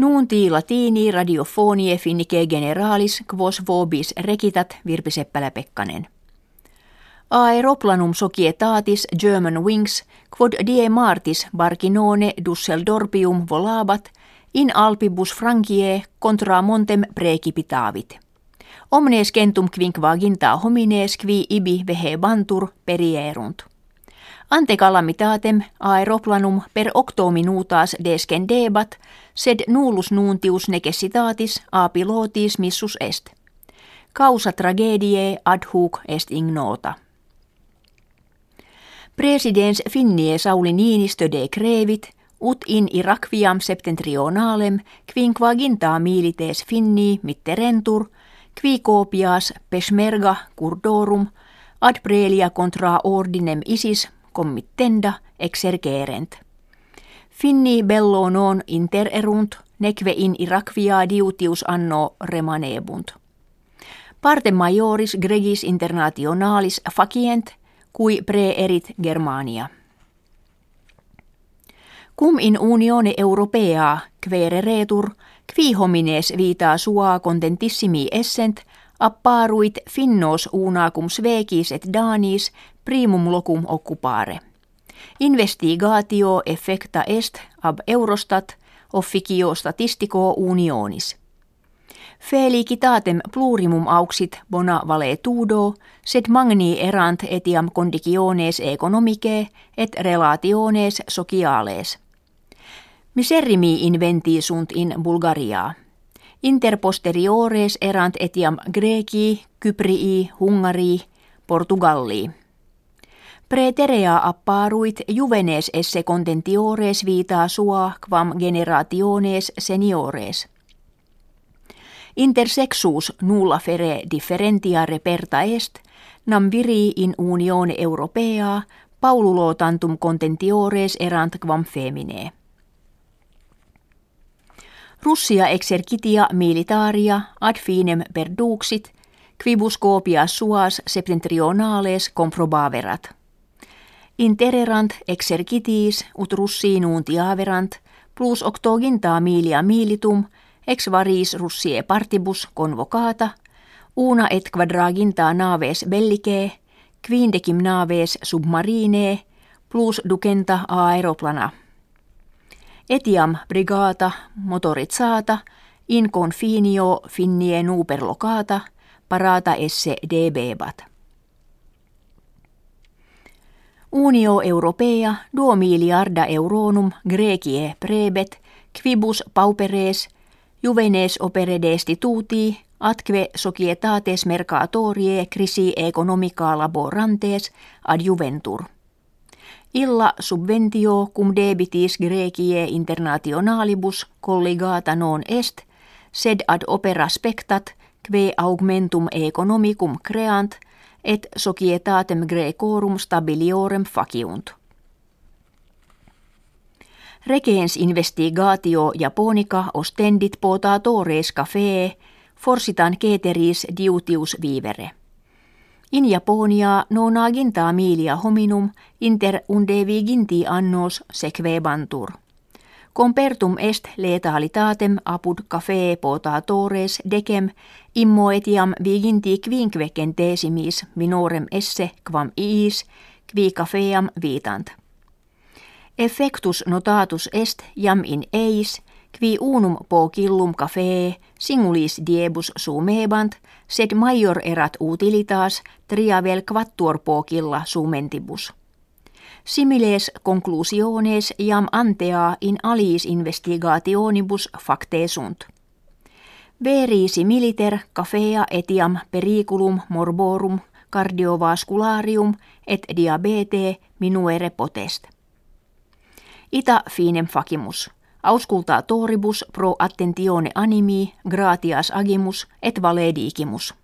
Nuunti latini radiofonie finnike generalis quos vobis rekitat Virpi Seppälä-Pekkanen. Aeroplanum societatis German Wings quod die martis barcinone Dusseldorpium volabat in alpibus Frankie contra montem precipitavit. Omnes centum quinquaginta homines qui ibi vehe bantur perierunt. Ante calamitatem aeroplanum per octo minutas descendebat, sed nullus nuntius necessitatis a pilotis missus est. Causa tragedie ad hoc est ignota. Presidens Finnie Sauli Niinistö de crevit, ut in Irakviam septentrionalem quinquaginta milites Finni mitterentur, qui copias peshmerga curdorum ad prelia contra ordinem isis committenda exergerent. Finni bello non intererunt, neque in Irakvia diutius anno remanebunt. Parte majoris gregis internationalis facient, cui preerit Germania. Cum in unione europea quereretur, qui homines vita sua contentissimi essent, apparuit finnos unacum svekis et danis primum locum occupare. Investigatio effecta est ab Eurostat officio statistico unionis. Felicitatem plurimum auxit bona valetudo, sed magni erant etiam conditiones economicae et relationes sociales. Miserrimi inventi sunt in Bulgaria. Inter posteriores erant etiam Greki, Kyprii, Hungari, Portugalli. Preterea apparuit juvenes esse contentiores vita sua quam generationes seniores. Intersexus nulla fere differentia reperta est, nam viri in unione europea, paululo tantum contentiores erant quam femine. Russia exercitia militaria ad finem perduxit, quibus copia suas septentrionales comprobaverat. Intererant exercitis ut Russii nuntiaverant, plus octoginta milia militum, ex varis Russie partibus convocata, una et quadraginta naves bellicae, quindecim naves submarine, plus ducenta aeroplana etiam brigata motorizzata in confinio finnie nuper locata parata esse debebat. Unio Europea duo miliarda euronum Grekie prebet quibus pauperes juvenes opere destituti atque societates mercatorie crisi economica laborantes adjuventur. Illa subventio cum debitis Grekie internationalibus colligata non est, sed ad opera spectat, kve augmentum economicum creant, et societatem Grecorum stabiliorem faciunt. Regens investigatio Japonica ostendit potatores café, forsitan keteris diutius vivere. In Japonia ginta milia hominum inter unde viginti annos sequebantur. Compertum est letalitatem apud cafe potatores decem immo etiam viginti quinque centesimis minorem esse quam iis qui cafeam vitant. Effectus notatus est jam in eis qui unum pocillum café singulis diebus sumebant, sed major erat utilitas triavel quattuor pocilla sumentibus. Similes conclusiones jam antea in alis investigationibus facte sunt. Veri similiter cafea etiam periculum morborum cardiovascularium et diabete minuere potest. Ita finem facimus. Auscultaa toribus pro attentione animi, gratias agimus et valediikimus.